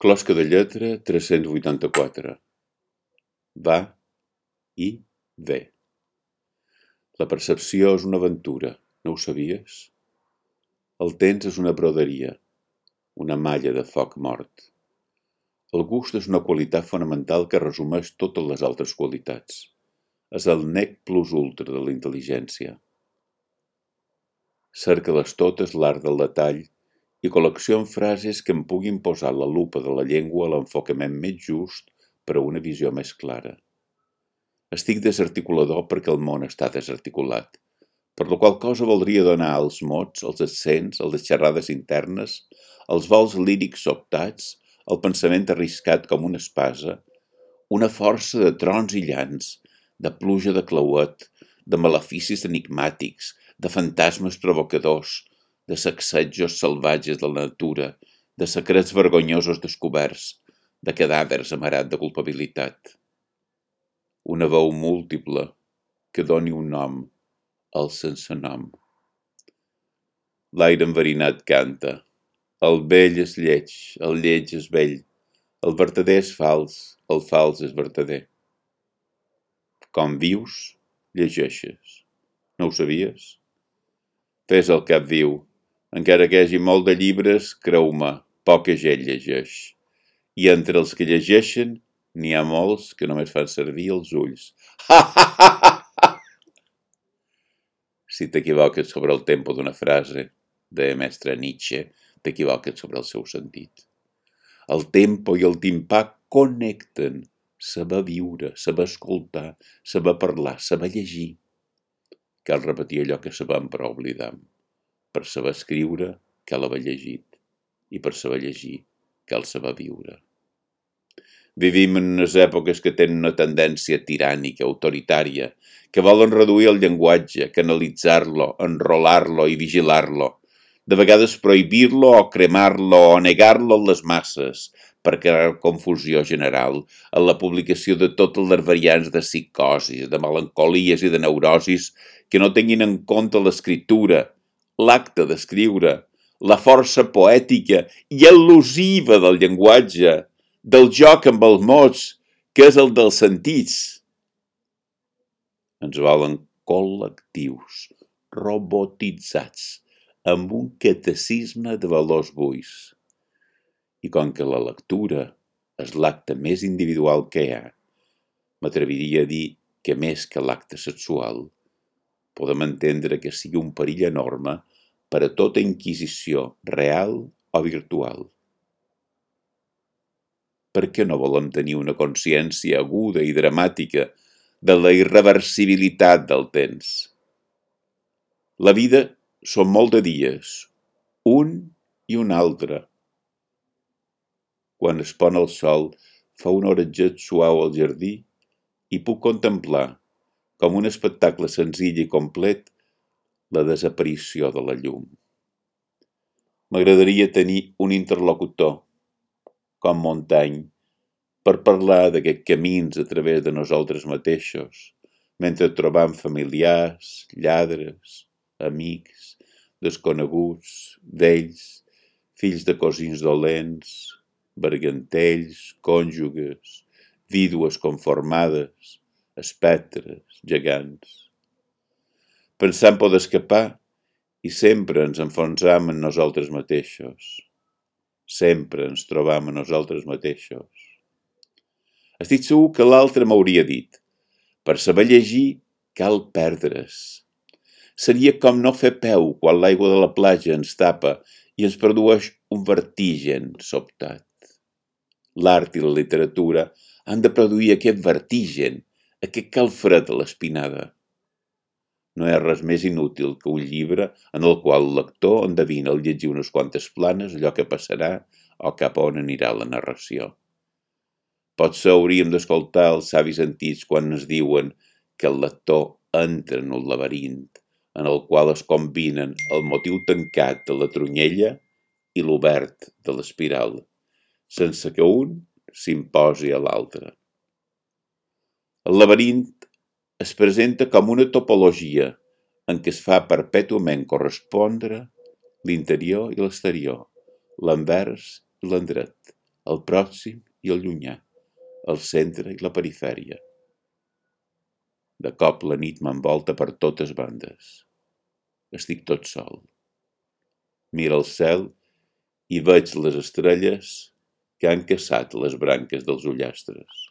Closca de lletra tres-cents vuitanta-quatre. Va i ve. La percepció és una aventura, no ho sabies? El temps és una broderia, una malla de foc mort. El gust és una qualitat fonamental que resumeix totes les altres qualitats. És el nec plus ultra de la intel·ligència. Cerca-les totes l'art del detall i col·lecciona frases que em puguin posar la lupa de la llengua a l'enfocament més just per a una visió més clara. Estic desarticulador perquè el món està desarticulat, per la qual cosa voldria donar als mots, als accents, a les xerrades internes, als vols lírics sobtats, al pensament arriscat com una espasa, una força de trons i llans, de pluja de clauet, de maleficis enigmàtics, de fantasmes provocadors, de sacsejos salvatges de la natura, de secrets vergonyosos descoberts, de cadàvers amarat de culpabilitat. Una veu múltiple que doni un nom al sense nom. L'aire enverinat canta. El vell és lleig, el lleig és vell, el vertader és fals, el fals és vertader. Com vius, llegeixes. No ho sabies? Fes el cap viu, encara que hi hagi molt de llibres, creu-me, poca gent llegeix. I entre els que llegeixen, n'hi ha molts que només fan servir els ulls. Si t'equivoques sobre el tempo d'una frase de mestre Nietzsche, t'equivoques sobre el seu sentit. El tempo i el timpà connecten saber viure, saber escoltar, saber parlar, saber llegir. Cal repetir allò que sabem però oblidam. Per saber escriure cal haver llegit i per saber llegir cal saber viure. Vivim en unes èpoques que tenen una tendència tirànica, autoritària, que volen reduir el llenguatge, canalitzar-lo, enrolar-lo i vigilar-lo, de vegades prohibir-lo o cremar-lo o negar-lo a les masses, per crear confusió general en la publicació de totes les variants de psicosis, de melancolies i de neurosis que no tinguin en compte l'escriptura, l'acte d'escriure, la força poètica i al·lusiva del llenguatge, del joc amb els mots, que és el dels sentits. Ens volen col·lectius, robotitzats, amb un catecisme de valors buis. I com que la lectura és l'acte més individual que hi ha, m'atreviria a dir que més que l'acte sexual, podem entendre que sigui un perill enorme per a tota inquisició real o virtual. Per què no volem tenir una consciència aguda i dramàtica de la irreversibilitat del temps? La vida són molt de dies, un i un altre. Quan es pon el sol, fa un oratget suau al jardí i puc contemplar, com un espectacle senzill i complet, la desaparició de la llum. M'agradaria tenir un interlocutor, com Montaigne, per parlar d'aquests camins a través de nosaltres mateixos, mentre trobam familiars, lladres, amics, desconeguts, vells, fills de cosins dolents, bergantells, cònjuges, vídues conformades, espectres, gegants pensant poder escapar i sempre ens enfonsam en nosaltres mateixos. Sempre ens trobam a nosaltres mateixos. Estic segur que l'altre m'hauria dit per saber llegir cal perdre's. Seria com no fer peu quan l'aigua de la platja ens tapa i ens produeix un vertigen sobtat. L'art i la literatura han de produir aquest vertigen, aquest calfred a l'espinada no hi ha res més inútil que un llibre en el qual el lector endevina al llegir unes quantes planes allò que passarà o cap a on anirà la narració. Potser hauríem d'escoltar els savis antics quan ens diuen que el lector entra en un laberint en el qual es combinen el motiu tancat de la tronyella i l'obert de l'espiral, sense que un s'imposi a l'altre. El laberint es presenta com una topologia en què es fa perpètuament correspondre l'interior i l'exterior, l'envers i l'endret, el pròxim i el llunyà, el centre i la perifèria. De cop la nit m'envolta per totes bandes. Estic tot sol. Mira el cel i veig les estrelles que han caçat les branques dels ullastres.